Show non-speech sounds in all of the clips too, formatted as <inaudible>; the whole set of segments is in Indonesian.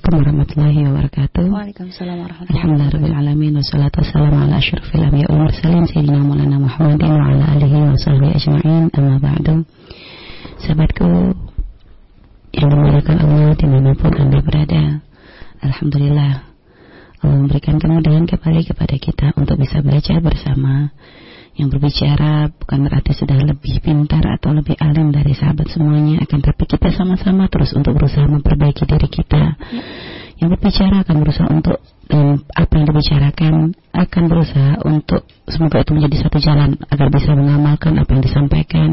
Assalamualaikum warahmatullahi wabarakatuh. Waalaikumsalam warahmatullahi Alhamdulillah rabbil alamin wassalatu wassalamu ala asyrafil anbiya wal mursalin sayyidina Maulana Muhammadin wa ala alihi wa sahbihi ajma'in. Amma ba'du. Sahabatku yang dimuliakan Allah di mana pun Anda berada. Alhamdulillah Allah memberikan kemudahan kembali kepada kita untuk bisa belajar bersama yang berbicara bukan berarti sudah lebih pintar atau lebih alim dari sahabat semuanya akan tapi kita sama-sama terus untuk berusaha memperbaiki diri kita. Yang berbicara akan berusaha untuk dan apa yang dibicarakan akan berusaha untuk semoga itu menjadi satu jalan agar bisa mengamalkan apa yang disampaikan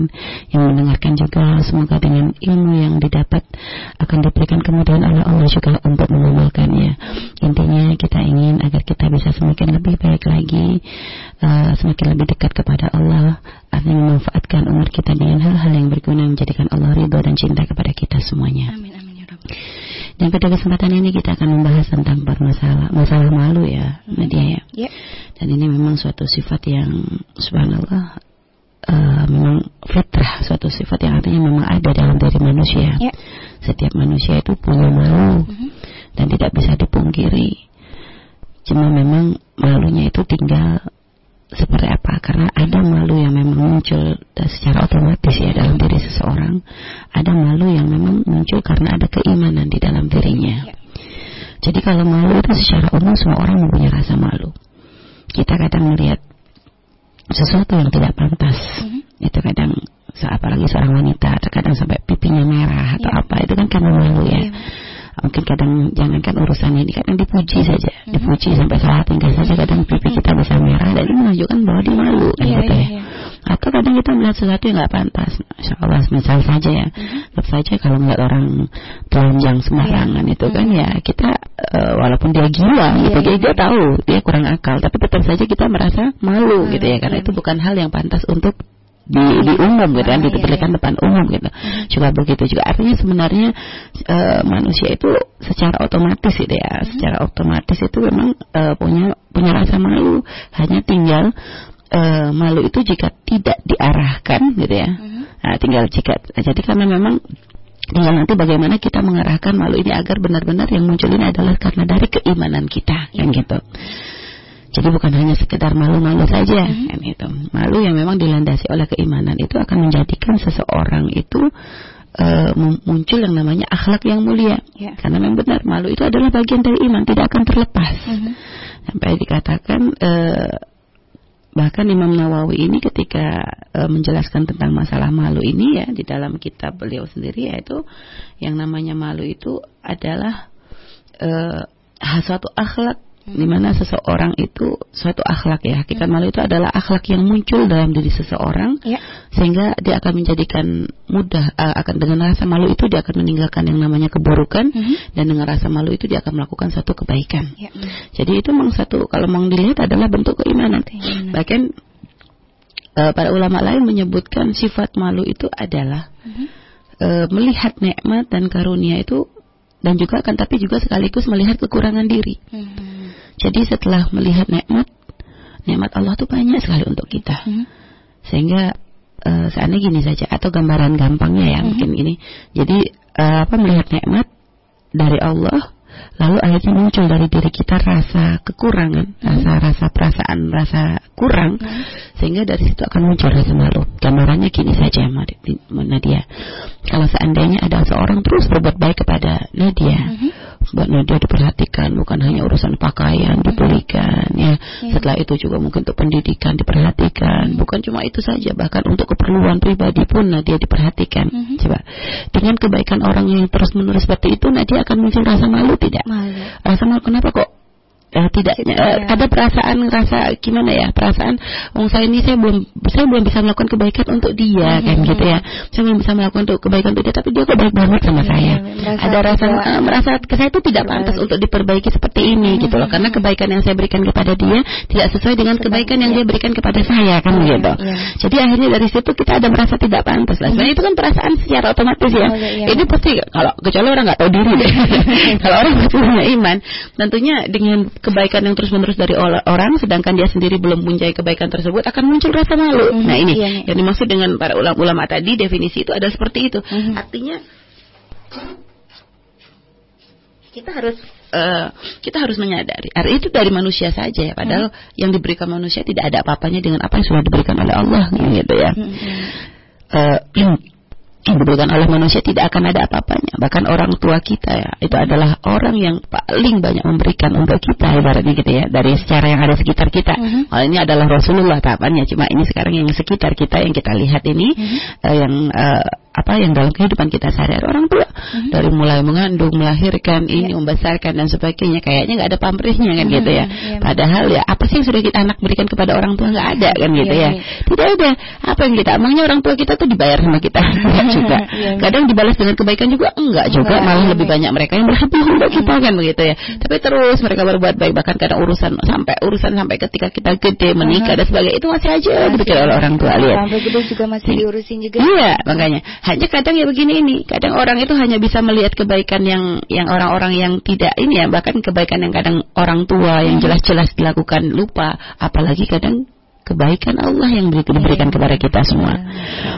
yang mendengarkan juga. Semoga dengan ilmu yang didapat akan diberikan kemudian oleh Allah juga untuk mengamalkannya. Intinya kita ingin agar kita bisa semakin lebih baik lagi uh, semakin lebih dekat kepada Allah artinya memanfaatkan umur kita dengan hal-hal yang berguna menjadikan Allah ridho dan cinta kepada kita semuanya. Amin amin. Dan pada kesempatan ini kita akan membahas tentang masalah masalah malu ya, Nadia ya. Ya. Dan ini memang suatu sifat yang subhanallah uh, memang fitrah, suatu sifat yang artinya memang ada dalam diri manusia. Ya. Setiap manusia itu punya malu Mhm. dan tidak bisa dipungkiri. Cuma memang malunya itu tinggal seperti apa karena ada malu yang memang muncul secara otomatis ya dalam diri seseorang ada malu yang memang muncul karena ada keimanan di dalam dirinya Ya. jadi kalau malu itu secara umum semua orang mempunyai rasa malu kita kadang melihat sesuatu yang tidak pantas Mhm. itu kadang apalagi seorang wanita terkadang sampai pipinya merah atau Ya. apa itu kan karena malu ya Iya. Mungkin kadang jangankan urusan ini kadang dipuji saja Mhm. dipuji sampai salah tinggal saja kadang pipi kita bisa merah dan ini menunjukkan bahwa dia malu kan Iya, gitu ya iya. atau kadang kita melihat sesuatu yang nggak pantas Masya Allah misal saja ya Mhm. tetap saja kalau melihat orang telanjang sembarangan Iya. itu kan Mhm. ya kita eh, walaupun dia gila Iya, gitu iya. dia tahu dia kurang akal tapi tetap saja kita merasa malu Hmm, gitu ya karena iya. itu bukan hal yang pantas untuk di, di umum gitu kan iya. depan umum gitu Mhm. juga begitu juga artinya sebenarnya eh, manusia itu secara otomatis gitu ya Mhm. secara otomatis itu memang eh, punya punya rasa malu hanya tinggal eh, malu itu jika tidak diarahkan gitu ya Mhm. nah, tinggal jika jadi karena memang tinggal nanti bagaimana kita mengarahkan malu ini agar benar-benar yang muncul ini adalah karena dari keimanan kita kan gitu jadi bukan hanya sekedar malu-malu saja Mhm. kan itu malu yang memang dilandasi oleh keimanan itu akan menjadikan seseorang itu mem- muncul yang namanya akhlak yang mulia Ya. karena memang benar malu itu adalah bagian dari iman tidak akan terlepas Mhm. sampai dikatakan eh, bahkan Imam Nawawi ini ketika eh, menjelaskan tentang masalah malu ini ya di dalam kitab beliau sendiri yaitu yang namanya malu itu adalah eh, suatu akhlak di mana seseorang itu suatu akhlak ya hakikat malu itu adalah akhlak yang muncul dalam diri seseorang Ya. sehingga dia akan menjadikan mudah eh, akan dengan rasa malu itu dia akan meninggalkan yang namanya keburukan Mhm. dan dengan rasa malu itu dia akan melakukan satu kebaikan Ya. Mhm. jadi itu memang satu kalau mau dilihat adalah bentuk keimanan. Keimanan. Bahkan eh, para ulama lain menyebutkan sifat malu itu adalah Mhm. eh, melihat nikmat dan karunia itu dan juga akan tapi juga sekaligus melihat kekurangan diri. Mhm. Jadi setelah melihat nikmat, nikmat Allah itu banyak sekali untuk kita. Mhm. Sehingga eh, seandainya gini saja atau gambaran gampangnya ya Mhm. mungkin ini. Jadi eh, apa melihat nikmat dari Allah lalu akhirnya muncul dari diri kita rasa kekurangan, rasa rasa perasaan rasa kurang Mhm. sehingga dari situ akan muncul rasa malu. Gambarannya gini saja Nadia. Kalau seandainya ada seorang terus berbuat baik kepada Nadia, Mhm. Buat Nadia diperhatikan bukan hanya urusan pakaian dibelikan ya. Setelah itu juga mungkin untuk pendidikan diperhatikan. Bukan cuma itu saja bahkan untuk keperluan pribadi pun Nadia diperhatikan. Mhm. coba dengan kebaikan orang yang terus menerus seperti itu Nadia akan muncul rasa malu tidak? Malu. rasa malu kenapa kok eh, tidak ya. ada perasaan rasa gimana ya perasaan wong saya ini saya belum saya belum bisa melakukan kebaikan untuk dia Mhm. kan gitu ya saya belum bisa melakukan untuk kebaikan untuk dia tapi dia kok baik banget sama Iya, saya merasa ada rasa eh, merasa saya itu tidak pantas untuk diperbaiki seperti ini Mhm. gitu loh karena kebaikan yang saya berikan kepada dia tidak sesuai dengan kebaikan yang iya. dia berikan kepada saya kan Iya, gitu iya. jadi akhirnya dari situ kita ada merasa tidak pantas lah sebenarnya itu kan perasaan secara otomatis ya Oh, iya, iya. ini pasti kalau kecuali orang nggak tahu diri deh <laughs> kalau orang punya iman tentunya dengan kebaikan yang terus menerus dari orang sedangkan dia sendiri belum punya kebaikan tersebut akan muncul rasa malu Mhm, nah ini iya, iya. yang dimaksud dengan para ulama-ulama tadi definisi itu adalah seperti itu Mhm. artinya kita harus uh, kita harus menyadari itu dari manusia saja ya padahal hmm. yang diberikan manusia tidak ada apa-apanya dengan apa yang sudah diberikan oleh Allah gitu ya hmm. uh, yang diberikan oleh manusia tidak akan ada apa-apanya. Bahkan orang tua kita ya, itu adalah orang yang paling banyak memberikan untuk kita ibaratnya gitu ya, dari secara yang ada sekitar kita. -huh. oh, ini adalah Rasulullah tahapannya, cuma ini sekarang yang sekitar kita yang kita lihat ini uh -huh. uh, yang uh, apa yang dalam kehidupan kita sehari-hari orang tua uh-huh. dari mulai mengandung, melahirkan, yeah. ini membesarkan dan sebagainya kayaknya nggak ada pamrihnya kan uh-huh. gitu ya. Yeah. Padahal ya apa sih yang sudah kita anak berikan kepada orang tua nggak ada kan gitu yeah, ya. Yeah. Tidak ada. Apa yang kita emangnya orang tua kita tuh dibayar sama kita <laughs> juga. yeah. Kadang dibalas dengan kebaikan juga enggak juga enggak, malah lebih banyak mereka yang berhati kita kan begitu ya. Tapi terus mereka berbuat baik bahkan kadang urusan sampai urusan sampai ketika kita gede menikah uh-huh. dan sebagainya itu masih aja diberikan oleh orang tua lihat. Sampai gede juga masih diurusin juga. Iya makanya hanya kadang ya begini ini kadang orang itu hanya bisa melihat kebaikan yang yang orang-orang yang tidak ini ya bahkan kebaikan yang kadang orang tua yang jelas-jelas dilakukan lupa apalagi kadang kebaikan Allah yang diberikan kepada kita semua.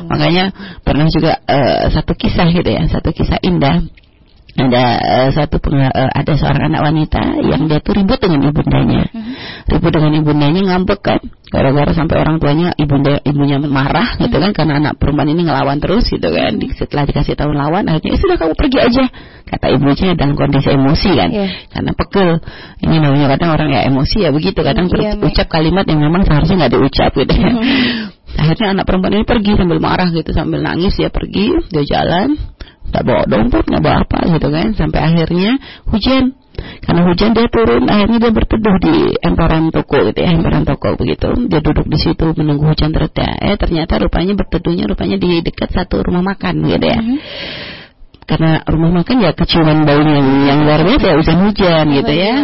Makanya pernah juga uh, satu kisah gitu ya satu kisah indah ada uh, satu uh, ada seorang anak wanita yang dia tuh ribut dengan ibundanya uh-huh. ribut dengan ibundanya ngambek kan gara-gara sampai orang tuanya ibunda ibunya marah uh-huh. gitu kan karena anak perempuan ini ngelawan terus gitu kan setelah dikasih tahu lawan akhirnya eh, sudah kamu pergi aja kata ibunya dalam kondisi emosi kan yeah. karena pegel ini namanya kadang orang ya emosi ya begitu kadang yeah, berucap kalimat yang memang seharusnya nggak diucap gitu uh-huh. akhirnya anak perempuan ini pergi sambil marah gitu sambil nangis ya pergi dia jalan nggak bawa dompet nggak bawa apa gitu kan. Sampai akhirnya hujan. Karena hujan dia turun akhirnya dia berteduh di emparan toko gitu ya emparan toko begitu. Dia duduk di situ menunggu hujan tereda eh ternyata rupanya berteduhnya rupanya di dekat satu rumah makan gitu ya. Mm -hmm. karena rumah makan ya keciuman baunya yang, yang luar biasa ya hujan-hujan gitu ya.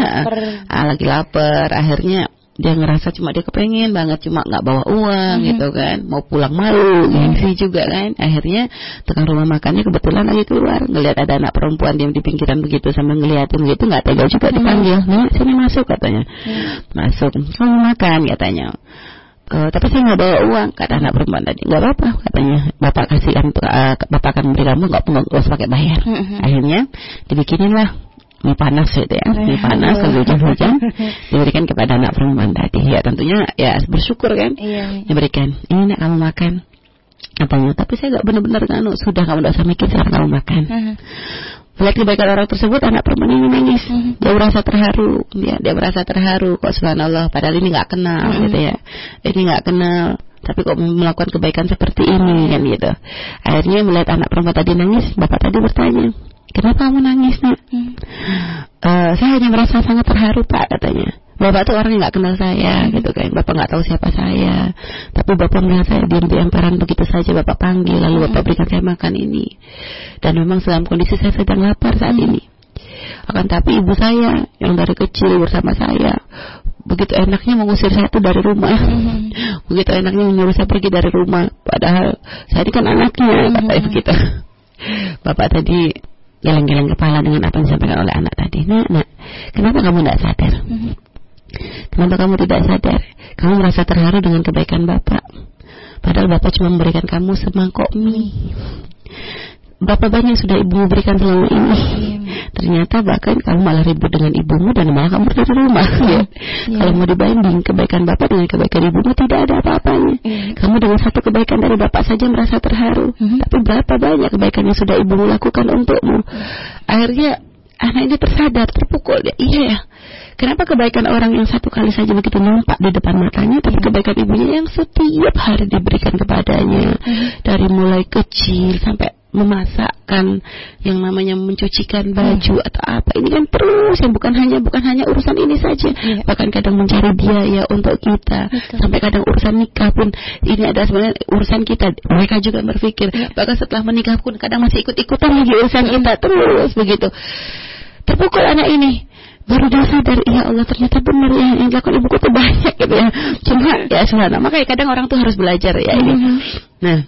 Ah, lagi lapar. Akhirnya dia ngerasa cuma dia kepengen banget cuma nggak bawa uang hmm. gitu kan. Mau pulang malu gengsi juga kan. Akhirnya tekan rumah makannya kebetulan lagi keluar. Ngelihat ada anak perempuan yang di pinggiran begitu sambil ngeliatin gitu nggak tega juga hmm. dipanggil. Nih sini masuk katanya. Hmm. masuk kamu makan katanya. Uh, tapi saya nggak bawa uang kata anak perempuan tadi. Nggak apa-apa katanya. Bapak kasihkan uh, bapak akan beri kamu nggak usah pakai bayar. -hmm. akhirnya dibikinin lah mie panas gitu ya. Mie panas kalau hujan-hujan <laughs> diberikan kepada anak perempuan tadi. Ya tentunya ya bersyukur kan? Iya, iya. diberikan ini nak kamu makan. Apanya tapi saya nggak benar-benar kan sudah kamu tidak usah mikir kamu makan. Melihat kebaikan orang tersebut, anak perempuan ini nangis. Dia merasa terharu, dia dia merasa terharu. Kok subhanallah, padahal ini nggak kenal, gitu ya. Ini nggak kenal, tapi kok melakukan kebaikan seperti ini kan gitu. Akhirnya melihat anak perempuan tadi nangis, bapak tadi bertanya, Kenapa kamu nangis nak? Hmm. Uh, saya hanya merasa sangat terharu pak katanya. Bapak tuh orang yang nggak kenal saya gitu kan. Bapak nggak tahu siapa saya. Tapi bapak melihat saya diam di emparan begitu saja. Bapak panggil lalu bapak hmm. berikan saya makan ini. Dan memang dalam kondisi saya sedang lapar saat hmm. ini. Akan tapi ibu saya yang dari kecil bersama saya begitu enaknya mengusir saya itu dari rumah hmm. <laughs> begitu enaknya menyuruh saya pergi dari rumah padahal saya ini kan anaknya hmm. kata begitu bapak tadi geleng-geleng kepala dengan apa yang disampaikan oleh anak tadi. Nak, nak, kenapa kamu tidak sadar? Mm-hmm. Kenapa kamu tidak sadar? Kamu merasa terharu dengan kebaikan Bapak. Padahal Bapak cuma memberikan kamu semangkok mie. Berapa banyak sudah ibu berikan selama ini? Iya, Ternyata bahkan kamu malah ribut dengan ibumu dan malah kamu dari rumah. Ya. ya. Kalau mau dibanding kebaikan bapak dengan kebaikan ibumu tidak ada apa-apanya. Ya. Kamu dengan satu kebaikan dari bapak saja merasa terharu. Hmm. Tapi berapa banyak kebaikan yang sudah ibumu lakukan untukmu? Akhirnya anak ini tersadar, terpukul dia. Iya ya. Kenapa kebaikan orang yang satu kali saja begitu nampak di depan matanya, tapi kebaikan ibunya yang setiap hari diberikan kepadanya, hmm. dari mulai kecil sampai memasakkan yang namanya mencucikan baju hmm. atau apa ini kan terus yang bukan hanya bukan hanya urusan ini saja yeah. bahkan kadang mencari biaya untuk kita Betul. sampai kadang urusan nikah pun ini ada sebenarnya urusan kita mereka juga berpikir yeah. bahkan setelah menikah pun kadang masih ikut-ikutan lagi urusan kita terus begitu terpukul anak ini baru dia sadar ya Allah ternyata benar ya yang dilakukan ibuku itu banyak gitu ya. Cuma ya sebenarnya makanya kadang orang tuh harus belajar ya ini. Mm -hmm. nah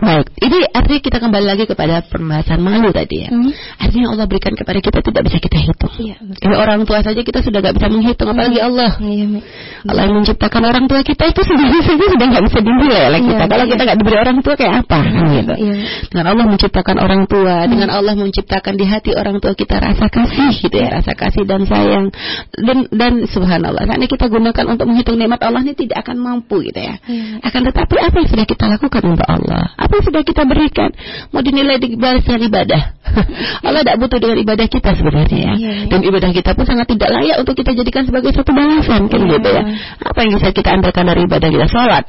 Baik, ini artinya kita kembali lagi kepada pembahasan malu tadi ya. Hmm. Artinya Allah berikan kepada kita tidak bisa kita hitung. Iya, betul. Ya, orang tua saja kita sudah nggak bisa menghitung, apalagi Allah. Iya, Mi. Allah yang menciptakan orang tua kita itu sendiri <laughs> saja sudah nggak bisa dinilai oleh kita. Iya, Kalau iya. kita nggak diberi orang tua kayak apa? Kan gitu. Iya. Dengan Allah menciptakan orang tua, dengan Allah menciptakan di hati orang tua kita rasa kasih gitu ya, rasa kasih dan sayang. Dan dan subhanallah, saat ini kita gunakan untuk menghitung nikmat Allah ini tidak akan mampu gitu ya. Iya. Akan tetapi apa yang sudah kita lakukan untuk Allah? Apa yang sudah kita berikan? Mau dinilai dibalas dengan ibadah. <laughs> Allah tidak butuh dengan ibadah kita sebenarnya ya. Iya, iya. Dan ibadah kita pun sangat tidak layak untuk kita jadikan sebagai satu balasan kan Iya. gitu ya. Apa yang bisa kita andalkan dari ibadah kita sholat?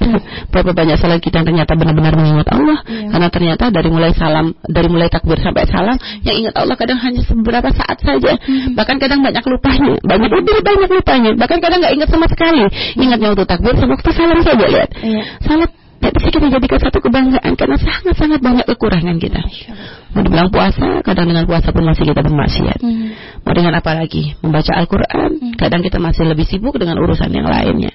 Berapa banyak sholat kita yang ternyata benar-benar mengingat Allah? Iya. Karena ternyata dari mulai salam, dari mulai takbir sampai salam, yang ingat Allah kadang hanya beberapa saat saja. Hmm. Bahkan kadang banyak lupanya, banyak lebih banyak lupanya. Bahkan kadang nggak ingat sama sekali. Ingatnya waktu takbir sama waktu salam saja lihat. Iya. Salat kita jadikan satu kebanggaan karena sangat-sangat banyak kekurangan kita. Mau dibilang puasa, kadang dengan puasa pun masih kita bermaksiat. Hmm. Mau dengan apa lagi? Membaca Al-Quran, kadang kita masih lebih sibuk dengan urusan yang lainnya.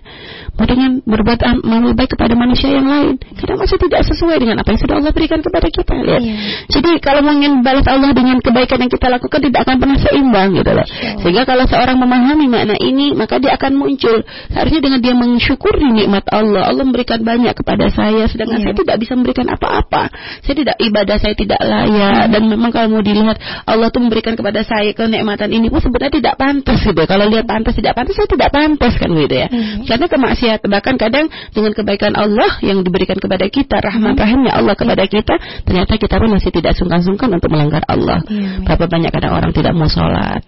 Mau dengan berbuat am- amal baik kepada manusia yang lain, kadang masih tidak sesuai dengan apa yang sudah Allah berikan kepada kita. Lihat. Iya. Jadi kalau ingin balas Allah dengan kebaikan yang kita lakukan tidak akan pernah seimbang gitu loh. Sehingga kalau seorang memahami makna ini, maka dia akan muncul. Seharusnya dengan dia mensyukuri nikmat Allah, Allah memberikan banyak kepada saya, sedangkan Iya. saya tidak bisa memberikan apa-apa. Saya tidak ibadah saya tidak layak dan memang kalau mau dilihat Allah tuh memberikan kepada saya kenikmatan ini pun sebenarnya tidak pantas gitu. Kalau lihat pantas tidak pantas saya tidak pantas kan gitu ya. Mhm. Karena kemaksiatan bahkan kadang dengan kebaikan Allah yang diberikan kepada kita, rahmat rahimnya Allah kepada kita, ternyata kita pun masih tidak sungkan-sungkan untuk melanggar Allah. Iya. Berapa banyak kadang orang tidak mau sholat,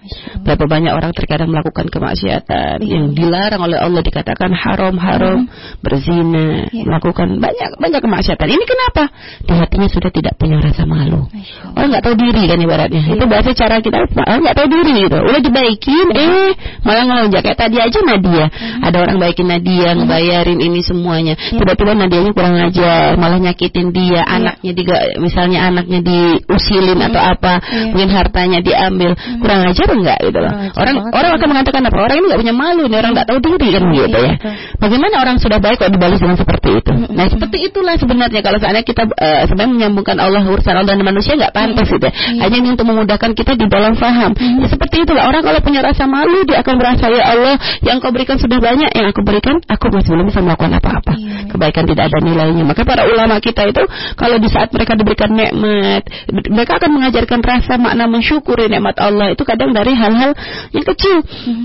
berapa banyak orang terkadang melakukan kemaksiatan yang dilarang oleh Allah dikatakan haram haram, berzina, Iya. melakukan banyak banyak kemaksiatan. Ini kenapa? Di hatinya sudah tidak punya rasa malu. Orang nggak tahu diri kan ibaratnya. Itu bahasa cara kita orang nggak tahu diri gitu. Udah dibaikin, eh malah ngelonjak kayak tadi aja Nadia. Ada orang baikin Nadia, ngebayarin ini semuanya. Tiba-tiba Nadianya kurang ajar, malah nyakitin dia. Anaknya juga, misalnya anaknya diusilin atau apa, Iya. mungkin hartanya diambil. Kurang ajar enggak gitu loh. Orang orang akan mengatakan apa? Orang ini nggak punya malu, nih orang nggak tahu diri kan gitu Iya, ya. Bagaimana orang sudah baik kok dibalas dengan seperti itu? Nah, seperti itulah sebenarnya kalau seandainya kita eh, sebenarnya menyambungkan Allah urusan Allah dan manusia nggak pantas gitu. ya. Hanya ini untuk memudahkan kita di dalam faham. Ya, seperti itulah orang kalau punya rasa malu dia akan merasa ya Allah yang kau berikan sudah banyak yang aku berikan aku masih belum bisa melakukan apa-apa. Iya. Kebaikan tidak ada nilainya. Maka para ulama kita itu kalau di saat mereka diberikan nikmat, mereka akan mengajarkan rasa makna mensyukuri nikmat Allah itu kadang dari hal-hal yang kecil.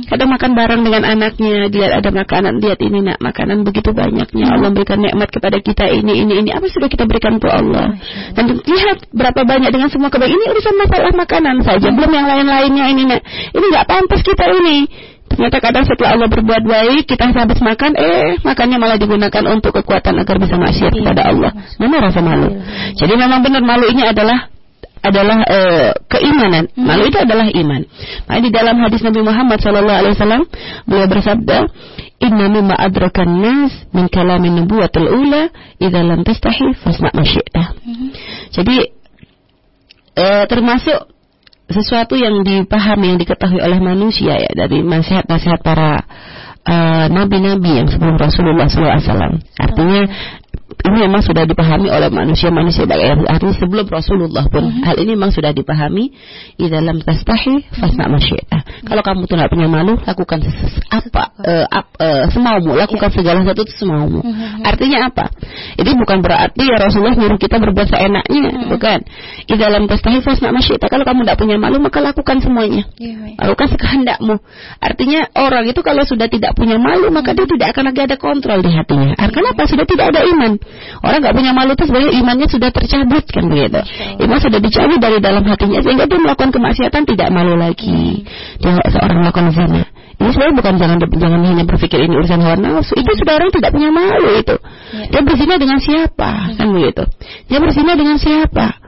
Kadang makan bareng dengan anaknya, dilihat ada makanan, lihat ini nak makanan begitu banyaknya. Allah berikan nikmat kepada kita ini ini ini apa sudah kita berikan untuk Allah. Dan lihat berapa banyak dengan semua kebaikan ini urusan masalah makanan saja, belum yang lain-lainnya ini nak. Ini nggak pantas kita ini. Ternyata kadang setelah Allah berbuat baik, kita habis makan, eh makannya malah digunakan untuk kekuatan agar bisa maksiat kepada Allah. Mana rasa malu? Jadi memang benar malu ini adalah adalah eh, keimanan. Malu itu adalah iman. Nah, di dalam hadis Nabi Muhammad SAW, beliau bersabda, Inna mimma adrakan nas min kalamin nubuwatul ula idza lam tastahi fasna ma syi'ta. Jadi eh, termasuk sesuatu yang dipahami yang diketahui oleh manusia ya dari nasihat-nasihat para eh, nabi-nabi yang sebelum Rasulullah SAW. Artinya ini memang sudah dipahami oleh manusia-manusia artinya sebelum Rasulullah pun hal ini memang sudah dipahami di dalam tastahi fasna masyi'ah. Kalau kamu tuh nggak punya malu, lakukan apa eh, ap- eh, semaumu, lakukan segala sesuatu itu semaumu. Artinya apa? Ini bukan berarti ya Rasulullah nyuruh kita berbuat seenaknya, bukan. Di dalam tastahi fasna masyi'ah. Kalau kamu tidak punya malu, maka lakukan semuanya. Iya, baik. Lakukan sekehendakmu. Artinya orang itu kalau sudah tidak punya malu maka dia tidak akan lagi ada kontrol di hatinya. Ah, Kenapa? Sudah tidak ada iman. Orang nggak punya malu itu sebenarnya imannya sudah tercabut kan begitu. Iman sudah dicabut dari dalam hatinya sehingga dia melakukan kemaksiatan tidak malu lagi. Dia seorang melakukan zina. Ini sebenarnya bukan jangan jangan hanya berpikir ini urusan hawa nafsu. Itu sudah orang tidak punya malu itu. Dia berzina dengan siapa kan begitu. Dia berzina dengan siapa?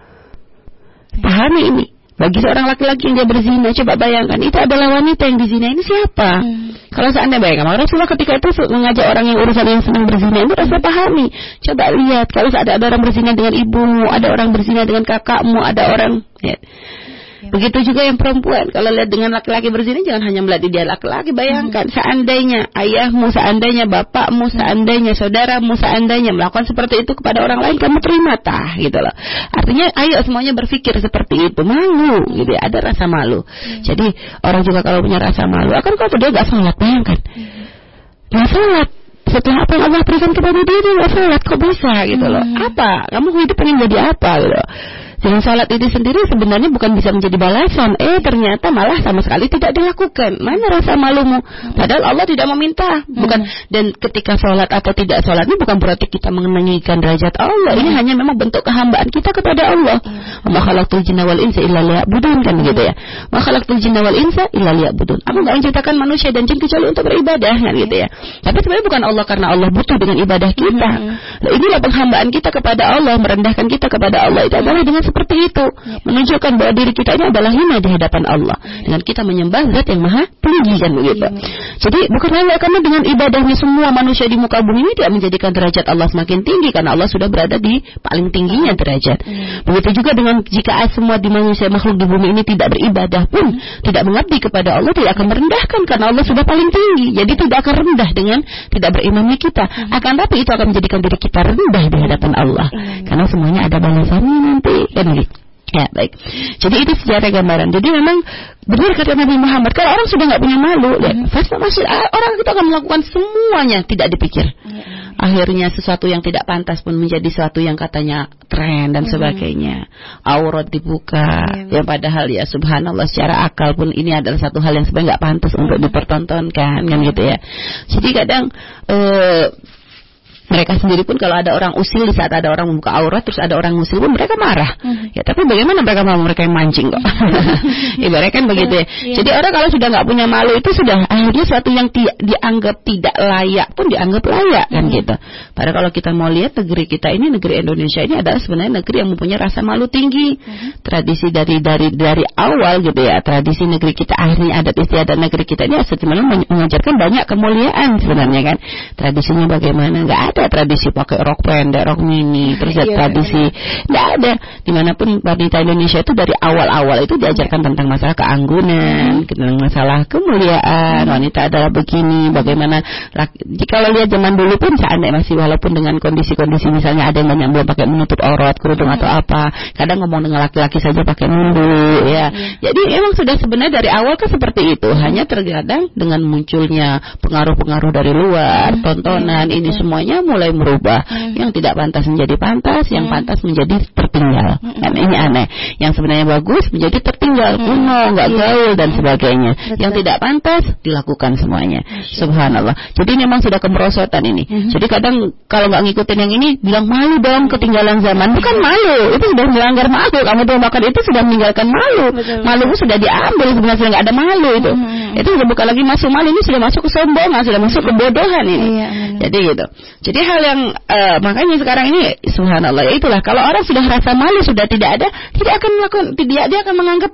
Pahami ini. Bagi seorang laki-laki yang dia berzina, coba bayangkan itu adalah wanita yang dizina ini siapa? Kalau seandainya bayangkan, Rasulullah ketika itu mengajak orang yang urusan yang sedang berzina itu Rasulullah pahami. Coba lihat, kalau ada, ada orang berzina dengan ibumu, ada orang berzina dengan kakakmu, ada orang lihat. Ya. Begitu juga yang perempuan. Kalau lihat dengan laki-laki berzina jangan hanya melihat dia laki-laki. Bayangkan hmm. seandainya ayahmu, seandainya bapakmu, seandainya saudaramu, seandainya melakukan seperti itu kepada orang lain, kamu terima tah gitu loh. Artinya ayo semuanya berpikir seperti itu. Malu gitu ya. Ada rasa malu. Hmm. Jadi orang juga kalau punya rasa malu akan kalau dia gak sholat bayangkan. Hmm. Gak setelah apa yang Allah berikan kepada dia dia gak sholat kok bisa gitu loh. Hmm. Apa? Kamu hidup pengen jadi apa gitu. Dengan salat itu sendiri sebenarnya bukan bisa menjadi balasan. Eh ternyata malah sama sekali tidak dilakukan. Mana rasa malumu? Padahal Allah tidak meminta. Bukan dan ketika salat atau tidak salat ini bukan berarti kita mengenangikan derajat Allah. Ini hanya memang bentuk kehambaan kita kepada Allah. Wa khalaqtul jinna wal insa illa liya'budun kan gitu ya. Khalaqtul jinna wal insa illa liya'budun. Aku enggak menciptakan manusia dan jin kecuali untuk beribadah kan gitu ya. Tapi sebenarnya bukan Allah karena Allah butuh dengan ibadah kita. Nah, inilah penghambaan kita kepada Allah, merendahkan kita kepada Allah itu adalah dengan seperti itu ya. menunjukkan bahwa diri kita ini adalah hina di hadapan Allah ya. dengan kita menyembah zat yang maha tinggi kan begitu. Ya. Jadi bukan hanya karena dengan ibadahnya semua manusia di muka bumi ini tidak menjadikan derajat Allah semakin tinggi karena Allah sudah berada di paling tingginya derajat. Ya. Begitu juga dengan jika semua di manusia makhluk di bumi ini tidak beribadah pun ya. tidak mengabdi kepada Allah tidak akan merendahkan karena Allah sudah paling tinggi. Jadi tidak akan rendah dengan tidak berimannya kita. Ya. Akan tapi itu akan menjadikan diri kita rendah di hadapan Allah. Ya. Karena semuanya ada balasannya nanti. Gitu. Ya baik. Jadi itu sejarah gambaran. Jadi memang benar kata Nabi Muhammad. Kalau orang sudah nggak punya malu, mm -hmm. masih ah, orang itu akan melakukan semuanya tidak dipikir. Mm Akhirnya sesuatu yang tidak pantas pun menjadi sesuatu yang katanya tren dan mm sebagainya. Aurat dibuka, mm yang padahal ya Subhanallah secara akal pun ini adalah satu hal yang sebenarnya nggak pantas untuk dipertontonkan kan gitu ya. Jadi kadang uh, mereka sendiri pun kalau ada orang usil di saat ada orang membuka aurat terus ada orang usil pun mereka marah. Hmm. Ya tapi bagaimana mereka mau mereka yang mancing kok? <laughs> Ibaratnya kan begitu ya. ya. Jadi orang kalau sudah nggak punya malu itu sudah akhirnya suatu yang ti dianggap tidak layak pun dianggap layak kan hmm. gitu. Padahal kalau kita mau lihat negeri kita ini negeri Indonesia ini adalah sebenarnya negeri yang mempunyai rasa malu tinggi. Hmm. Tradisi dari dari dari awal gitu ya. Tradisi negeri kita akhirnya adat istiadat negeri kita ini sebenarnya mengajarkan banyak kemuliaan sebenarnya kan. Tradisinya bagaimana nggak ada ada tradisi pakai rok pendek, rok mini, <laughs> terus ada iya, tradisi tidak ada. Di mana pun wanita Indonesia itu dari awal-awal itu diajarkan tentang masalah keanggunan, hmm. tentang masalah kemuliaan. Hmm. Wanita adalah begini, bagaimana. Jika lo lihat zaman dulu pun seandainya masih walaupun dengan kondisi-kondisi misalnya ada yang banyak belum pakai menutup aurat, kerudung hmm. atau apa, kadang ngomong dengan laki-laki saja pakai mundur, ya. Hmm. Jadi emang sudah sebenarnya dari awal kan seperti itu. Hanya terkadang dengan munculnya pengaruh-pengaruh dari luar, hmm. tontonan, ini semuanya mulai merubah hmm. yang tidak pantas menjadi pantas, hmm. yang pantas menjadi tertinggal. Hmm. Dan ini aneh. Yang sebenarnya bagus menjadi tertinggal, hmm. kuno, nggak yeah. gaul dan sebagainya. Betul. Yang tidak pantas dilakukan semuanya. Subhanallah. Jadi memang sudah kemerosotan ini. Hmm. Jadi kadang kalau nggak ngikutin yang ini bilang malu dong ketinggalan zaman. Bukan malu, itu sudah melanggar malu. Kamu tuh makan itu sudah meninggalkan malu. Malu sudah diambil sebenarnya nggak ada malu itu. Hmm. Itu sudah bukan lagi masuk malu ini sudah masuk ke sombongan, sudah masuk ke bodohan ini. Iya, Jadi gitu. Jadi jadi hal yang uh, makanya sekarang ini subhanallah ya itulah kalau orang sudah rasa malu sudah tidak ada tidak akan melakukan tidak dia akan menganggap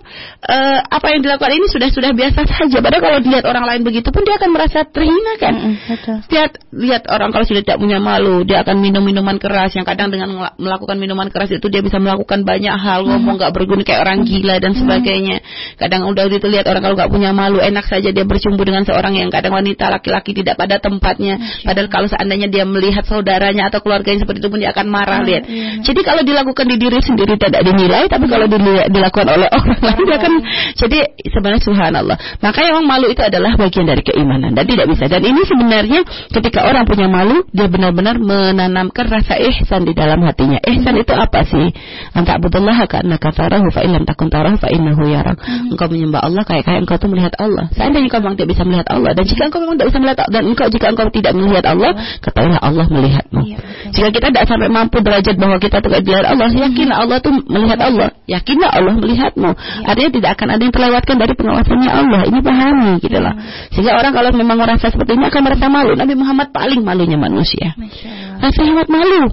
uh, apa yang dilakukan ini sudah sudah biasa saja. Padahal kalau dilihat orang lain begitu pun dia akan merasa terhina kan. Mm -hmm, Lihat lihat orang kalau sudah tidak punya malu dia akan minum minuman keras yang kadang dengan melakukan minuman keras itu dia bisa melakukan banyak hal ngomong nggak berguna kayak orang gila dan sebagainya. Kadang udah itu lihat orang kalau nggak punya malu enak saja dia bercumbu dengan seorang yang kadang wanita laki-laki tidak pada tempatnya. Padahal kalau seandainya dia melihat melihat saudaranya atau keluarganya seperti itu pun dia akan marah hmm, lihat. Iya. Jadi kalau dilakukan di diri sendiri tidak dinilai, tapi kalau dilakukan oleh orang lain dia akan jadi sebenarnya subhanallah. Maka yang malu itu adalah bagian dari keimanan dan tidak bisa. Dan ini sebenarnya ketika orang punya malu, dia benar-benar menanamkan rasa ihsan di dalam hatinya. Ihsan itu apa sih? Anta abdullah karena kafarahu fa illam takun tarahu fa innahu yarak. Hmm. Engkau menyembah Allah kayak kayak engkau tuh melihat Allah. Seandainya engkau memang tidak bisa melihat Allah dan jika engkau memang tidak bisa melihat dan engkau jika engkau tidak melihat Allah, ketahuilah Allah Allah melihatmu. Iya, Jika kita tidak sampai mampu derajat bahwa kita tidak dilihat Allah, yakinlah Allah itu melihat Allah. Yakinlah Allah melihatmu. Ya. Artinya tidak akan ada yang terlewatkan dari pengawasannya Allah. Ini pahami gitu loh. Ya. Sehingga orang kalau memang merasa seperti ini akan merasa malu. Nabi Muhammad paling malunya manusia. Rasa hemat malu.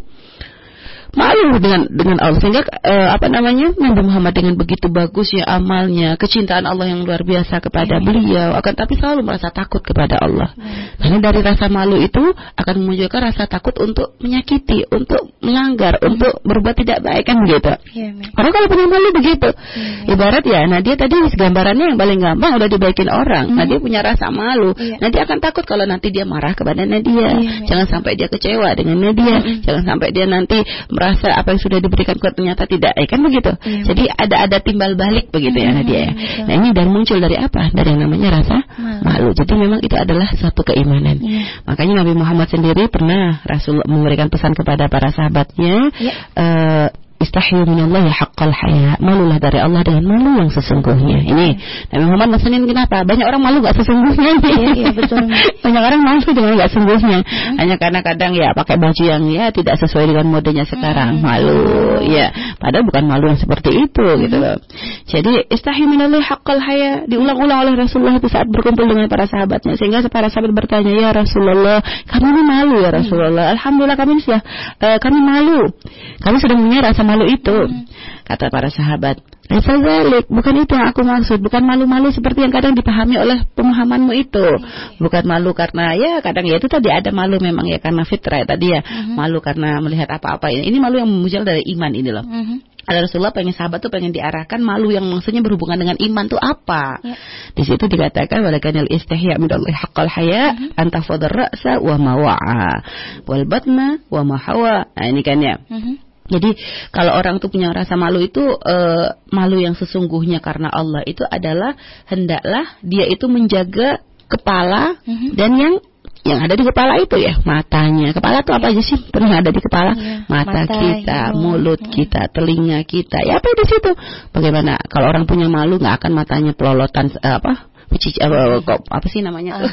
Malu dengan dengan Allah. Sehingga uh, apa namanya Nabi Muhammad dengan begitu bagusnya amalnya kecintaan Allah yang luar biasa kepada Iya. beliau akan tapi selalu merasa takut kepada Allah. Karena dari rasa malu itu akan memunculkan rasa takut untuk menyakiti untuk melanggar untuk berbuat tidak baik kan begitu? Iya, karena kalau punya malu begitu. Iya. ibarat ya nah dia tadi gambarannya yang paling gampang udah dibaikin orang. Nah dia punya rasa malu. Iya. nah dia akan takut kalau nanti dia marah kepada Nadia. Iya, jangan sampai dia kecewa dengan Nadia. Jangan sampai dia nanti merasa apa yang sudah diberikan ke ternyata tidak eh, kan begitu Iya. jadi ada ada timbal balik begitu ya Nadia ya nah ini dan muncul dari apa dari yang namanya rasa Malu. malu jadi memang itu adalah satu keimanan Iya. makanya Nabi Muhammad sendiri pernah Rasul memberikan pesan kepada para sahabatnya Iya. eh, Istahyu minallahi haqqal haya. Malulah dari Allah dengan malu yang sesungguhnya. Ini Nabi Muhammad maksudnya kenapa? Banyak orang malu gak sesungguhnya Iya, iya, betul. <laughs> Banyak orang malu dengan gak sesungguhnya. Hanya karena kadang ya pakai baju yang ya Tidak sesuai dengan modenya sekarang. Malu ya Padahal bukan malu yang seperti itu gitu loh. Jadi istahyu minallahi haqqal haya Diulang-ulang oleh Rasulullah itu saat berkumpul dengan para sahabatnya Sehingga para sahabat bertanya Ya Rasulullah Kami ini malu ya Rasulullah? Alhamdulillah kami sudah eh, Kami malu. Kami sudah punya rasa malu itu Kata para sahabat bukan itu yang aku maksud Bukan malu-malu seperti yang kadang dipahami oleh pemahamanmu itu Bukan malu karena ya kadang ya itu tadi ada malu memang ya karena fitrah ya tadi ya Malu karena melihat apa-apa ini Ini malu yang muncul dari iman ini loh Mhm. ada Rasulullah pengen sahabat tuh pengen diarahkan malu yang maksudnya berhubungan dengan iman tuh apa? Ya. Di situ dikatakan walakanil istihya min Allah haqqal haya anta fadar ra'sa wa ma wa'a wal batna wa ma hawa. Nah, ini kan ya. Mhm. Jadi kalau orang tuh punya rasa malu itu eh, malu yang sesungguhnya karena Allah itu adalah hendaklah dia itu menjaga kepala Mhm. dan yang yang ada di kepala itu ya matanya kepala tuh apa aja sih pernah ada di kepala Iya, mata, mata, kita hidung. mulut kita telinga kita ya apa di situ bagaimana kalau orang punya malu nggak akan matanya pelolotan eh, apa Cici, apa, kok, apa sih namanya? <laughs>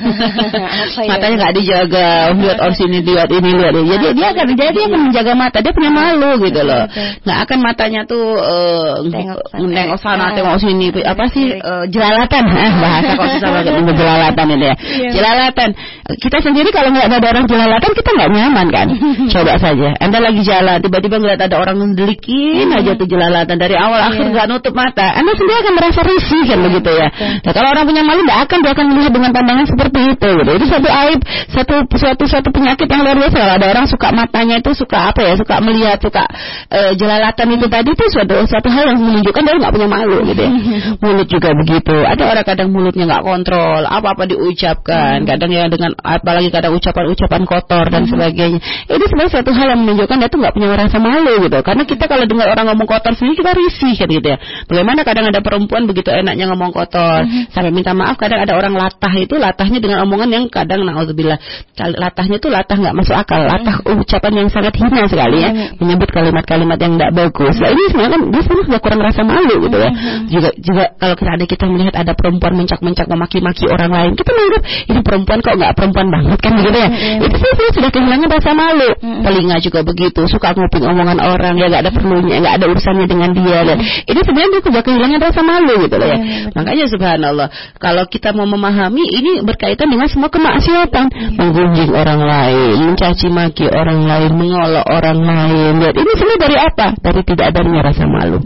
Ya? matanya nggak dijaga lihat orang sini lihat ini lihat ini. jadi dia akan jadi dia akan menjaga mata dia punya malu gitu loh. Nggak akan matanya tuh eh, Tengok sana. nengok sana tengok sini apa sih Iya. eh, jelalatan. <laughs> Eh, bahasa kok susah banget <laughs> jelalatan ini ya. Iya. jelalatan. Kita sendiri kalau nggak ada orang jelalatan kita nggak nyaman kan? Coba saja. Anda lagi jalan tiba-tiba ngeliat ada orang ngedelikin aja tuh jelalatan. Dari awal akhir Iya. nggak nutup mata. Anda sendiri akan merasa risih kan begitu ya. nah kalau orang punya malu nggak akan dia akan melihat dengan pandangan seperti itu gitu. Itu satu aib satu suatu suatu penyakit yang luar biasa. Kalau ada orang suka matanya itu suka apa ya suka melihat suka eh, jelalatan itu tadi itu suatu suatu hal yang menunjukkan dia nggak punya malu gitu ya. <laughs> Mulut juga begitu. Ada orang kadang mulutnya nggak kontrol apa apa diucapkan kadang ya dengan apalagi kadang ucapan-ucapan kotor dan sebagainya. Ini sebenarnya suatu hal yang menunjukkan dia tuh nggak punya rasa malu gitu. Karena kita kalau dengar orang ngomong kotor sendiri kita risih kan gitu ya. Bagaimana kadang ada perempuan begitu enaknya ngomong kotor sampai minta maaf kadang ada orang latah itu latahnya dengan omongan yang kadang naudzubillah latahnya itu latah nggak masuk akal latah ucapan yang sangat hina sekali ya menyebut kalimat-kalimat yang tidak bagus. Nah ini sebenarnya kan dia sebenarnya sudah kurang rasa malu gitu ya. Juga juga kalau kita ada kita melihat ada perempuan mencak-mencak memaki-maki orang lain kita menganggap ini perempuan kok nggak perempuan banget kan gitu ya. Itu sih saya sudah kehilangan rasa malu. Telinga juga begitu suka nguping omongan orang ya nggak ada perlunya nggak ada urusannya dengan dia. Dan ini sebenarnya dia sudah kehilangan rasa malu gitu loh ya. Makanya subhanallah kalau kita mau memahami ini berkaitan dengan semua kemaksiatan. Menggunjing orang lain mencaci maki orang lain mengolok orang lain. Dan ini semua dari apa? Dari tidak adanya rasa malu.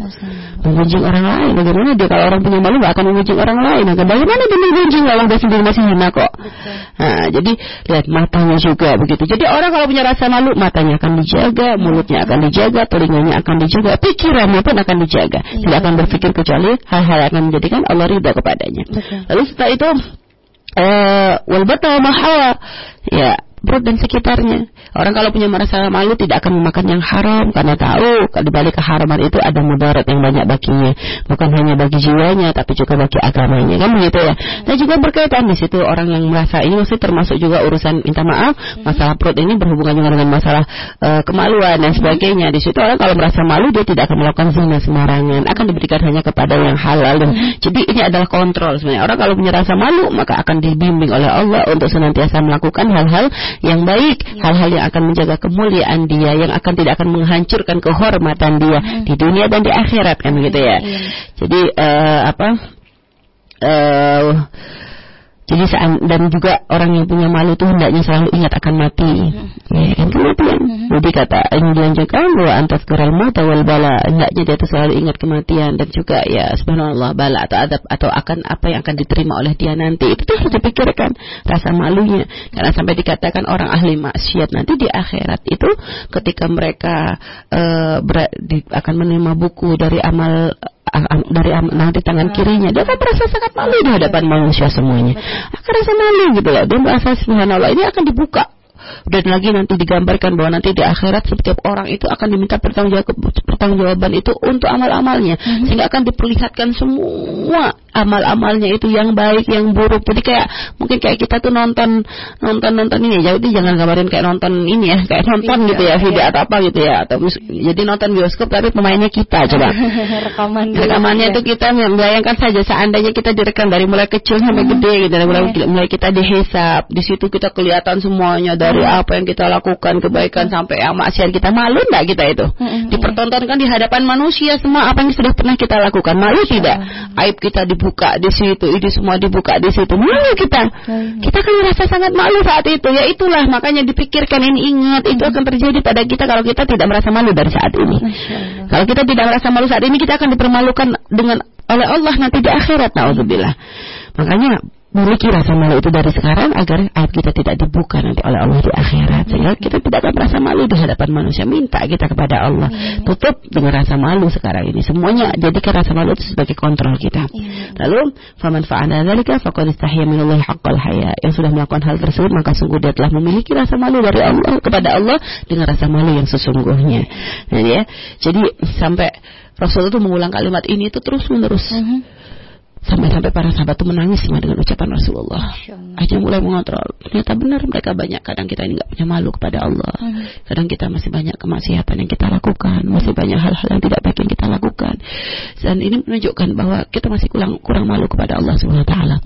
Menggunjing orang lain bagaimana dia? Kalau orang punya malu nggak akan menggunjing orang lain. Akan bagaimana dia menggunjing kalau dia sendiri masih hina kok? Nah, jadi lihat matanya juga begitu. Jadi orang kalau punya rasa malu matanya akan dijaga mulutnya akan dijaga telinganya akan dijaga pikirannya pun akan dijaga. Tidak akan berpikir kecuali hal-hal yang akan menjadikan Allah ridha kepadanya. Betul. Lalu setelah itu eh wal bata wa ma hawa ya perut dan sekitarnya. Orang kalau punya merasa malu tidak akan memakan yang haram karena tahu di balik keharaman itu ada mudarat yang banyak baginya. Bukan hanya bagi jiwanya tapi juga bagi agamanya. Kan begitu ya. Dan juga berkaitan di situ orang yang merasa ini masih termasuk juga urusan minta maaf, masalah perut ini berhubungan juga dengan masalah eh, kemaluan dan sebagainya. Di situ orang kalau merasa malu dia tidak akan melakukan zina sembarangan, akan diberikan hanya kepada yang halal dan jadi ini adalah kontrol sebenarnya. Orang kalau punya rasa malu maka akan dibimbing oleh Allah untuk senantiasa melakukan hal-hal yang baik, hal-hal yang akan menjaga kemuliaan dia, yang akan tidak akan menghancurkan kehormatan dia di dunia dan di akhirat kan begitu ya. Jadi eh, apa? eh Jadi dan juga orang yang punya malu itu hendaknya selalu ingat akan mati. Ya kan? Kematian. Jadi kata ini dilanjutkan bahwa antas geral maut wal bala. Hendaknya dia itu selalu ingat kematian dan juga ya subhanallah bala atau adab atau akan apa yang akan diterima oleh dia nanti. Itu tuh harus dipikirkan rasa malunya. Karena sampai dikatakan orang ahli maksiat nanti di akhirat itu ketika mereka uh, ber, di, akan menerima buku dari amal dari nanti tangan kirinya. Dia akan merasa sangat malu di hadapan manusia semuanya. Akan rasa malu gitu loh. Dia merasa subhanallah ini akan dibuka dan lagi nanti digambarkan bahwa nanti di akhirat setiap orang itu akan diminta pertanggungjawaban itu untuk amal-amalnya. Mm-hmm. sehingga akan diperlihatkan semua amal-amalnya itu yang baik yang buruk. Jadi kayak mungkin kayak kita tuh nonton nonton nonton ini ya. Jadi jangan gambarin kayak nonton ini ya. Kayak nonton video, gitu ya video iya. atau apa gitu ya. Atau jadi nonton bioskop tapi pemainnya kita coba. <laughs> Rekaman rekamannya itu kita membayangkan saja seandainya kita direkam dari mulai kecil sampai hmm. gede gitu. Dari mulai, mulai kita dihisap di situ kita kelihatan semuanya dari hmm. apa yang kita lakukan kebaikan sampai yang maksiat kita malu enggak kita itu hmm. dipertontonkan di hadapan manusia semua apa yang sudah pernah kita lakukan malu tidak aib kita di dibuka di situ, ini semua dibuka di situ. Malu kita. Kita kan merasa sangat malu saat itu. Ya itulah makanya dipikirkan ini ingat itu akan terjadi pada kita kalau kita tidak merasa malu dari saat ini. Kalau kita tidak merasa malu saat ini kita akan dipermalukan dengan oleh Allah nanti di akhirat. Nauzubillah. Makanya memiliki rasa malu itu dari sekarang agar aib kita tidak dibuka nanti oleh Allah di akhirat. Sehingga kita tidak akan merasa malu di hadapan manusia. Minta kita kepada Allah. Tutup dengan rasa malu sekarang ini. Semuanya jadikan rasa malu itu sebagai kontrol kita. Lalu faman fa'ala dzalika faqad istahya minallahi haqqal haya. Yang sudah melakukan hal tersebut maka sungguh dia telah memiliki rasa malu dari Allah kepada Allah dengan rasa malu yang sesungguhnya. Nah, ya. Jadi sampai Rasulullah itu mengulang kalimat ini itu terus menerus uh mhm. -huh Sampai-sampai para sahabat itu menangis dengan ucapan Rasulullah. Aja mulai mengontrol. Ternyata benar mereka banyak. Kadang kita ini nggak punya malu kepada Allah. Kadang kita masih banyak kemaksiatan yang kita lakukan. Masih banyak hal-hal yang tidak baik yang kita lakukan. Dan ini menunjukkan bahwa kita masih kurang kurang malu kepada Allah Subhanahu Wa Taala.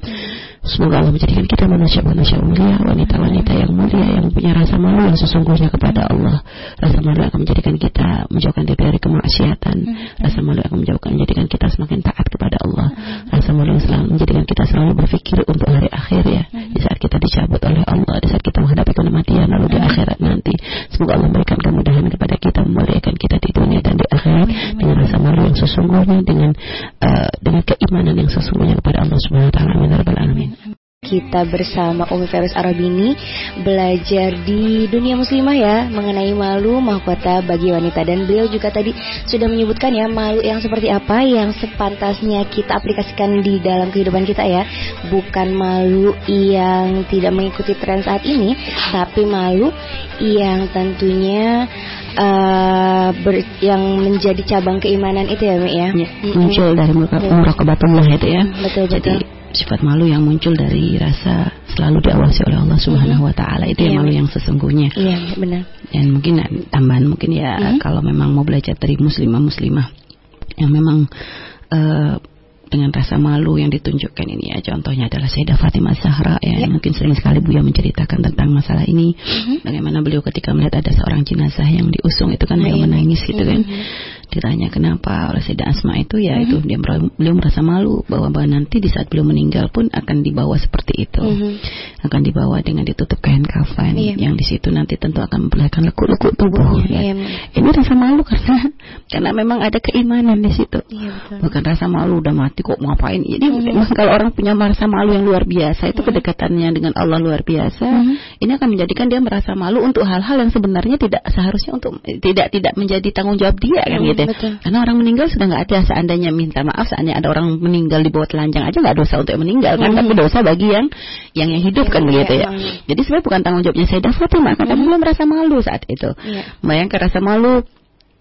Hmm. Semoga Allah menjadikan kita manusia-manusia mulia, wanita-wanita yang mulia yang punya rasa malu yang sesungguhnya kepada Allah. Rasa malu akan menjadikan kita menjauhkan diri dari kemaksiatan. Rasa malu akan menjauhkan menjadikan kita semakin taat kepada Allah. Rasa malu yang selalu menjadikan kita selalu berpikir untuk hari akhir ya. Dicabut oleh Allah, di saat kita menghadapi kematian lalu di akhirat nanti. Semoga Allah memberikan kemudahan kepada kita memuliakan kita di dunia dan di akhirat dengan rasa malu yang sesungguhnya dengan uh, dengan keimanan yang sesungguhnya kepada Allah Subhanahu wa taala. Amin ya kita bersama Umi Ferus Arabini belajar di dunia muslimah ya mengenai malu mahkota bagi wanita. Dan beliau juga tadi sudah menyebutkan ya malu yang seperti apa yang sepantasnya kita aplikasikan di dalam kehidupan kita ya. Bukan malu yang tidak mengikuti tren saat ini tapi malu yang tentunya uh, ber, yang menjadi cabang keimanan itu ya Mi ya, ya muncul dari murakabatullah itu ya. Betul, betul. jadi sifat malu yang muncul dari rasa selalu diawasi oleh Allah Subhanahu wa taala itu yang iya. malu yang sesungguhnya. Iya, benar. Dan mungkin tambahan mungkin ya mm-hmm. kalau memang mau belajar dari muslimah muslimah yang memang uh, dengan rasa malu yang ditunjukkan ini ya contohnya adalah Sayyidah Fatimah Zahra ya, yeah. mungkin sering sekali Buya menceritakan tentang masalah ini mm-hmm. bagaimana beliau ketika melihat ada seorang jenazah yang diusung itu kan beliau yeah. menangis gitu kan mm-hmm ditanya kenapa oleh Sayyidah Asma itu ya mm-hmm. itu dia beliau merasa malu bahwa, nanti di saat beliau meninggal pun akan dibawa seperti itu mm-hmm. akan dibawa dengan ditutup kain kafan yeah. yang di situ nanti tentu akan memperlihatkan lekuk-lekuk tubuh ya. yeah. ini rasa malu karena <laughs> karena memang ada keimanan di situ yeah, bukan rasa malu udah mati kok mau ngapain jadi mm-hmm. kalau orang punya rasa malu yang luar biasa itu mm-hmm. kedekatannya dengan Allah luar biasa mm-hmm. ini akan menjadikan dia merasa malu untuk hal-hal yang sebenarnya tidak seharusnya untuk tidak tidak menjadi tanggung jawab dia kan mm-hmm. gitu Betul. Karena orang meninggal sudah nggak ada seandainya minta maaf, seandainya ada orang meninggal di bawah telanjang aja nggak dosa untuk meninggal kan, mm -hmm. tapi dosa bagi yang yang yang hidup kan begitu ya. Jadi sebenarnya bukan tanggung jawabnya saya Fatimah, karena mm -hmm. belum merasa malu saat itu. Yeah. Bayangkan rasa malu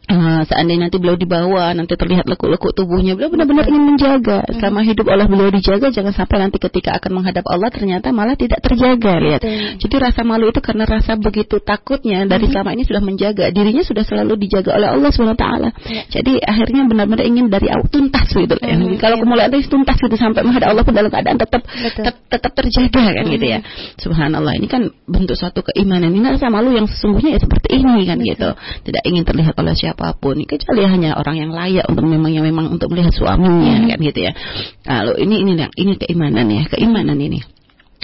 Uh, seandainya nanti beliau dibawa, nanti terlihat lekuk-lekuk tubuhnya, beliau benar-benar ingin menjaga. Selama hidup oleh beliau dijaga, jangan sampai nanti ketika akan menghadap Allah ternyata malah tidak terjaga. Lihat. Jadi rasa malu itu karena rasa begitu takutnya dari selama ini sudah menjaga dirinya sudah selalu dijaga oleh Allah swt. Ya. Jadi akhirnya benar-benar ingin dari awal tuntas gitu. Ya. Kalau kemuliaan itu tuntas gitu sampai menghadap Allah pun dalam keadaan tetap tetap, tetap terjaga kan gitu ya. Subhanallah ini kan bentuk suatu keimanan. Ini rasa malu yang sesungguhnya ya seperti ini kan gitu. Tidak ingin terlihat oleh siapa siapa pun kecuali hanya orang yang layak untuk memang yang memang untuk melihat suaminya kan gitu ya. Lalu ini ini ini keimanan ya keimanan ini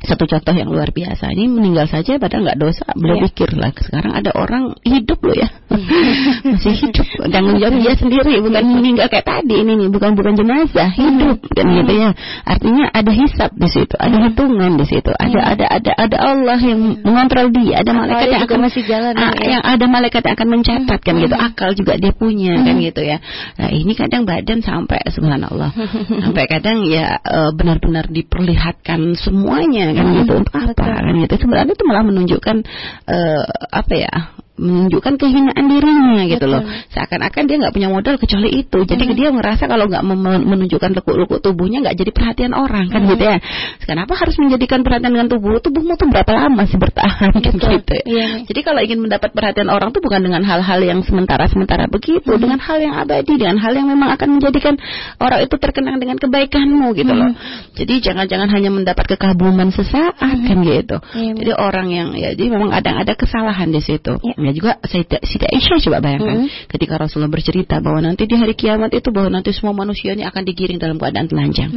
satu contoh yang luar biasa. Ini meninggal saja padahal nggak dosa. Beliau Iya. pikir lah sekarang ada orang hidup loh ya. <laughs> Masih hidup. Tanggung jawab dia sendiri bukan meninggal kayak tadi ini nih bukan bukan jenazah hidup. Dan gitu ya. Artinya ada hisap di situ ada hitungan di situ. Ada ada ada ada Allah yang mengontrol dia. Ada malaikat yang akan masih jalan Ah, ya. yang ada malaikat yang akan mencatat kan gitu. Akal juga dia punya kan gitu ya. Nah ini kadang badan sampai subhanallah. <laughs> Sampai kadang ya eh, benar-benar diperlihatkan semuanya kan gitu. Untuk apa kan gitu sebenarnya itu malah menunjukkan eh, apa ya menunjukkan kehinaan dirinya gitu loh. Seakan-akan dia nggak punya modal kecuali itu. Jadi dia ngerasa kalau nggak menunjukkan lekuk-lekuk tubuhnya nggak jadi perhatian orang kan gitu ya. Kenapa harus menjadikan perhatian dengan tubuh? Tubuhmu tuh berapa lama sih bertahan? <laughs> Kan gitu ya. Iya. Jadi kalau ingin mendapat perhatian orang tuh bukan dengan hal-hal yang sementara-sementara begitu, dengan hal yang abadi, dengan hal yang memang akan menjadikan orang itu terkenang dengan kebaikanmu gitu loh. Jadi jangan-jangan hanya mendapat kekaguman sesaat kan gitu. Iya, Jadi orang yang ya jadi memang kadang ada kesalahan di situ. Iya. Ya juga Sayyidah Siti Aisyah coba bayangkan ketika Rasulullah bercerita bahwa nanti di hari kiamat itu bahwa nanti semua manusia ini akan digiring dalam keadaan telanjang.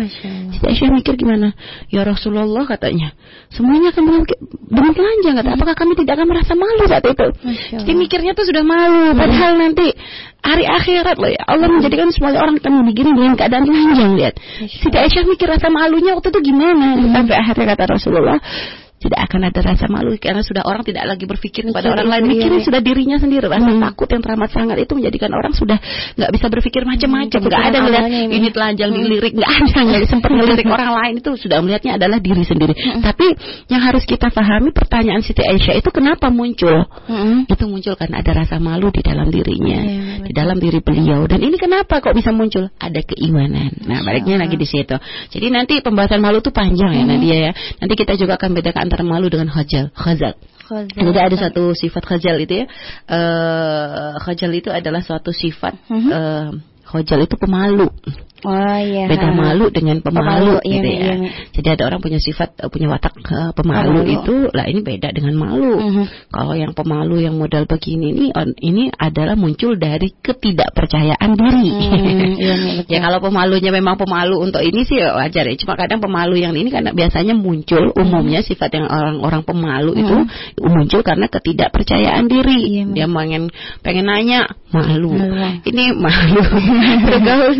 Siti Aisyah mikir gimana? Ya Rasulullah katanya, semuanya akan dengan, telanjang kata. Apakah kami tidak akan merasa malu saat itu? Jadi mikirnya tuh sudah malu. Padahal nanti hari akhirat loh ya. Allah menjadikan semua orang akan digiring dengan keadaan telanjang lihat. Siti Aisyah mikir rasa malunya waktu itu gimana? Sampai akhirnya kata Rasulullah tidak akan ada rasa malu karena sudah orang tidak lagi berpikir kepada orang lain. mikirin sudah dirinya sendiri. Rasa takut yang teramat sangat itu menjadikan orang sudah nggak bisa berpikir macam-macam. nggak ada awalnya ini. ini telanjang dilirik nggak ada nggak sempat <laughs> ngelirik orang lain. Itu sudah melihatnya adalah diri sendiri. Tapi yang harus kita pahami pertanyaan Siti Aisyah itu kenapa muncul? Mm-mm. itu muncul karena ada rasa malu di dalam dirinya Iya, di dalam diri beliau. Dan ini kenapa kok bisa muncul? Ada keimanan. Nah baliknya lagi di situ. Jadi nanti pembahasan malu itu panjang ya Nadia ya. Nanti kita juga akan bedakan antara malu dengan khajal. Khazal. Khazal. jadi ada satu sifat khajal itu ya. Eh khajal itu adalah suatu sifat eh, khajal itu pemalu Oh iya. beda malu dengan pemalu, Pemalu, gitu iya, ya. iya. Jadi ada orang punya sifat eh, punya watak eh, pemalu Pemalu. itu lah ini beda dengan malu. Mhm. Kalau yang pemalu yang modal begini ini on- ini adalah muncul dari ketidakpercayaan diri. Hmm, iya, <laughs> iya, betul. ya kalau pemalunya memang pemalu untuk ini sih ya wajar ya. Cuma kadang pemalu yang ini karena biasanya muncul umumnya sifat yang orang-orang pemalu itu muncul karena ketidakpercayaan diri. Iya, Dia pengen pengen nanya malu. Malu. Ini malu. <laughs> Bergaul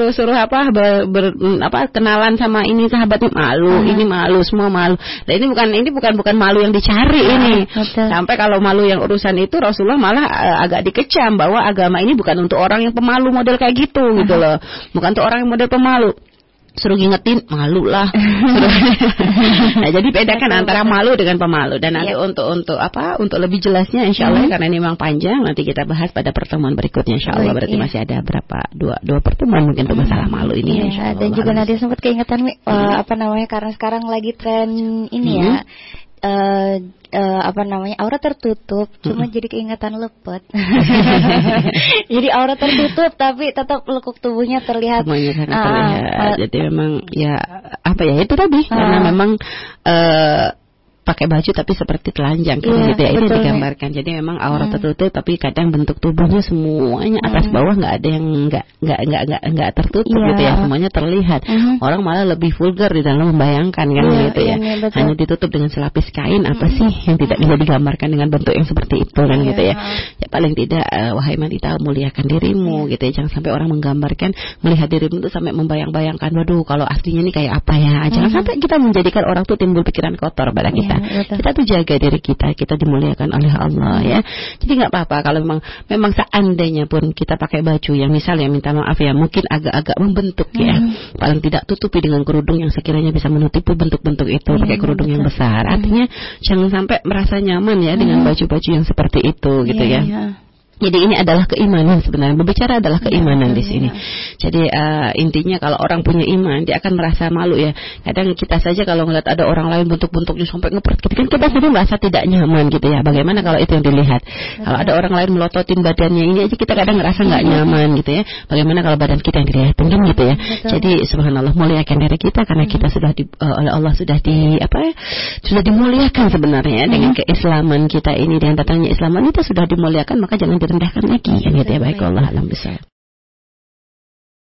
dengan suruh-suruh apa ber, ber- apa kenalan sama ini sahabatnya malu, ini malu, semua malu. Nah ini bukan ini bukan bukan malu yang dicari ini. betul. Sampai kalau malu yang urusan itu Rasulullah malah eh, agak dikecam bahwa agama ini bukan untuk orang yang pemalu model kayak gitu gitu loh. Bukan untuk orang yang model pemalu. Suruh ngingetin malu lah. Suruh- <laughs> nah, jadi bedakan antara malu dengan pemalu dan nanti untuk untuk apa? Untuk lebih jelasnya insya Allah karena ini memang panjang nanti kita bahas pada pertemuan berikutnya insya Allah berarti iya. masih ada berapa dua dua pertemuan mungkin untuk masalah malu ini ya, Iya, insya Allah. dan juga Nadia sempat keingetan eh, apa namanya karena sekarang lagi tren ini ya. Eh eh, apa namanya aura tertutup cuma jadi keingetan lepet <laughs> jadi aura tertutup tapi tetap lekuk tubuhnya terlihat semuanya sangat Ah, terlihat. ah. Jadi memang ya apa ya itu tadi karena Ah. memang eh pakai baju tapi seperti telanjang kan Iya, gitu ya ini betul, digambarkan. Jadi memang aura tertutup tapi kadang bentuk tubuhnya semuanya atas bawah nggak ada yang nggak nggak nggak nggak nggak tertutup Iya. gitu ya semuanya terlihat. Mhm. Orang malah lebih vulgar di dalam membayangkan kan Iya, gitu iya, ya. iya, betul. Hanya ditutup dengan selapis kain apa sih yang tidak bisa digambarkan dengan bentuk yang seperti itu kan Iya. gitu ya. Ya paling tidak eh, wahai wanita muliakan dirimu gitu ya. Jangan sampai orang menggambarkan melihat dirimu itu sampai membayang-bayangkan waduh kalau aslinya ini kayak apa ya. Jangan sampai kita menjadikan orang tuh timbul pikiran kotor pada kita. Iya, betul. kita tuh jaga diri kita, kita dimuliakan oleh Allah ya. Jadi nggak apa-apa kalau memang memang seandainya pun kita pakai baju yang misalnya minta maaf ya mungkin agak-agak membentuk ya. Paling tidak tutupi dengan kerudung yang sekiranya bisa menutupi bentuk-bentuk itu pakai kerudung yang besar. Artinya jangan sampai merasa nyaman ya dengan baju-baju yang seperti itu gitu Iya, ya. iya. Jadi ini adalah keimanan sebenarnya. Berbicara adalah keimanan di sini. Jadi eh, intinya kalau orang punya iman, dia akan merasa malu ya. Kadang kita saja kalau ngeliat ada orang lain bentuk-bentuknya sampai ngepret, kan kita sendiri merasa tidak nyaman gitu ya. Bagaimana kalau itu yang dilihat? Kalau ada orang lain melototin badannya ini aja kita kadang ngerasa nggak nyaman gitu ya. Bagaimana kalau badan kita yang dilihat kan gitu ya. Jadi subhanallah muliakan diri kita karena kita sudah di, eh, oleh Allah sudah di apa ya? Sudah dimuliakan sebenarnya ya, dengan keislaman kita ini dengan datangnya Islam kita sudah dimuliakan maka jangan direndahkan lagi. Yang gitu ya baik Allah alam besar.